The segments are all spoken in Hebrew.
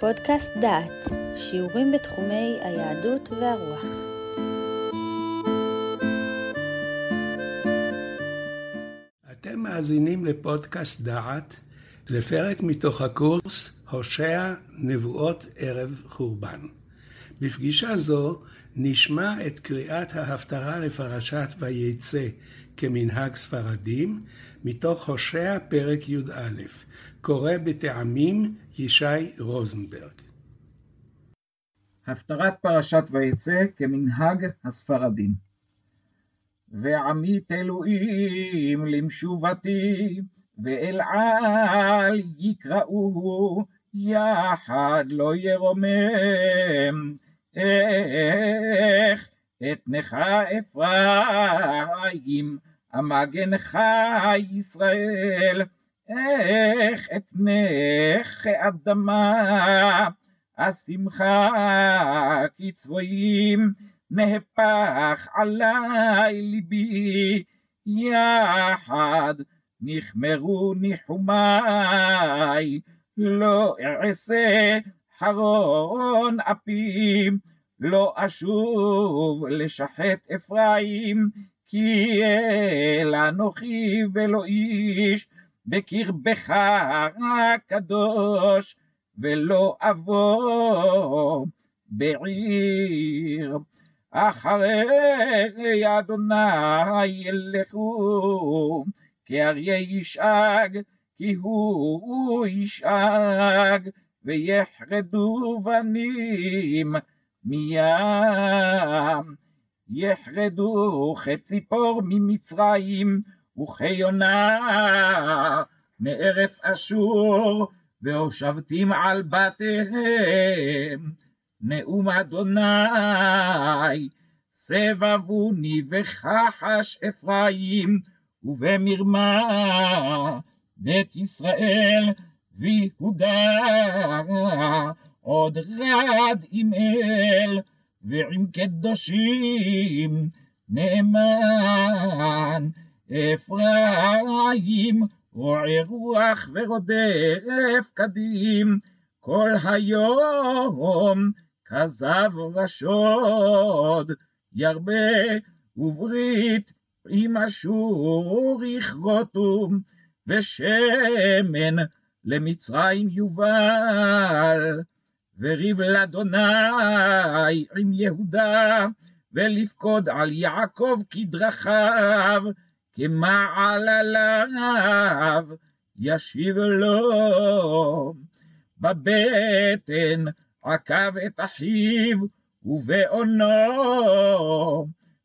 פודקאסט דעת, שיעורים בתחומי היהדות והרוח. אתם מאזינים לפודקאסט דעת, לפרק מתוך הקורס הושע נבואות ערב חורבן. בפגישה זו נשמע את קריאת ההפטרה לפרשת ויצא כמנהג ספרדים, מתוך הושע פרק י"א, קורא בטעמים ישי רוזנברג. הפטרת פרשת ויצא כמנהג הספרדים. ועמית אלוהים למשובתי, ואל על יקראו, יחד לא ירומם. איך אתנך אפרים, המגנך ישראל, איך אתנך אדמה, השמחה כצבועים, נהפך עלי ליבי, יחד נחמרו ניחומי, לא אעשה חרון אפים, לא אשוב לשחט אפרים, כי אל אנוכי ולא איש, בקרבך הקדוש, ולא אבוא בעיר. אחרי אדוני ילכו, כי אריה ישאג, כי הוא ישאג, ויחרדו בנים מים. יחרדו כציפור ממצרים, וכיונה מארץ אשור, והושבתים על בתיהם. נאום אדוני, סבבוני וכחש אפרים, ובמרמה בית ישראל ויהודה, עוד רד עם אל, ועם קדושים נאמן. אפרים רועה רוח ורודף קדים, כל היום כזב ושוד, ירבה וברית עם אשור יכרותו, ושמן למצרים יובל. וריב לאדוני עם יהודה, ולפקוד על יעקב כדרכיו, כמעל עליו ישיב לו. בבטן עקב את אחיו, ובעונו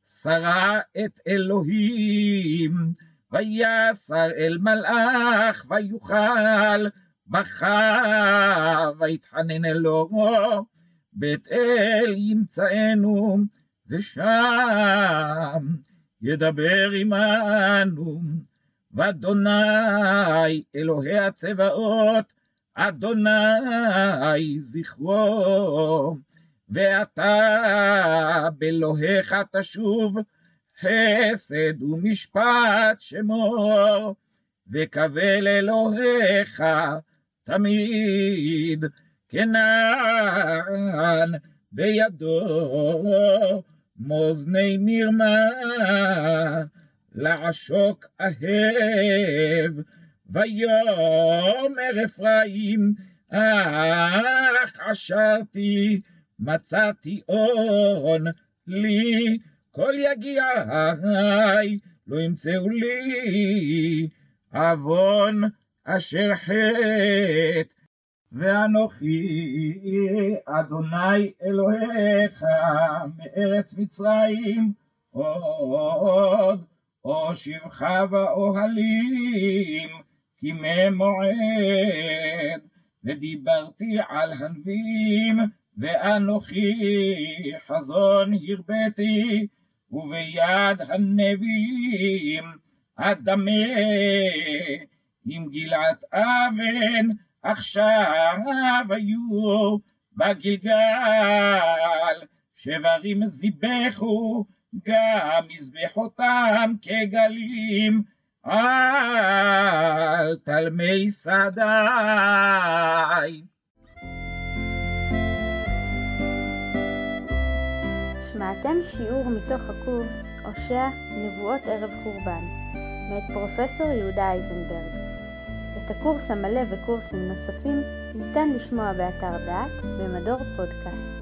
שרה את אלוהים, ויסר אל מלאך ויוכל, בכה ויתחנן אלוהו, בית אל ימצאנו, ושם ידבר עמנו. ואדוני אלוהי הצבאות, אדוני זכרו, ואתה באלוהיך תשוב, חסד ומשפט שמור, וקבל אלוהיך תמיד כנען בידו מאזני מרמה לעשוק אהב ויאמר אפרים אך עשרתי מצאתי און לי כל יגיעי לא ימצאו לי עוון אשר חטא, ואנוכי אדוני אלוהיך מארץ מצרים, עוד הושיבך באוהלים, כימי מועד, ודיברתי על הנביאים, ואנוכי חזון הרביתי, וביד הנביאים אדמה עם גלעת אבן, עכשיו היו בגלגל, שברים זיבחו, גם מזבחותם כגלים, על תלמי שדי. שמעתם שיעור מתוך הקורס הושע נבואות ערב חורבן, מאת פרופסור יהודה אייזנברג. את הקורס המלא וקורסים נוספים ניתן לשמוע באתר דעת במדור פודקאסט.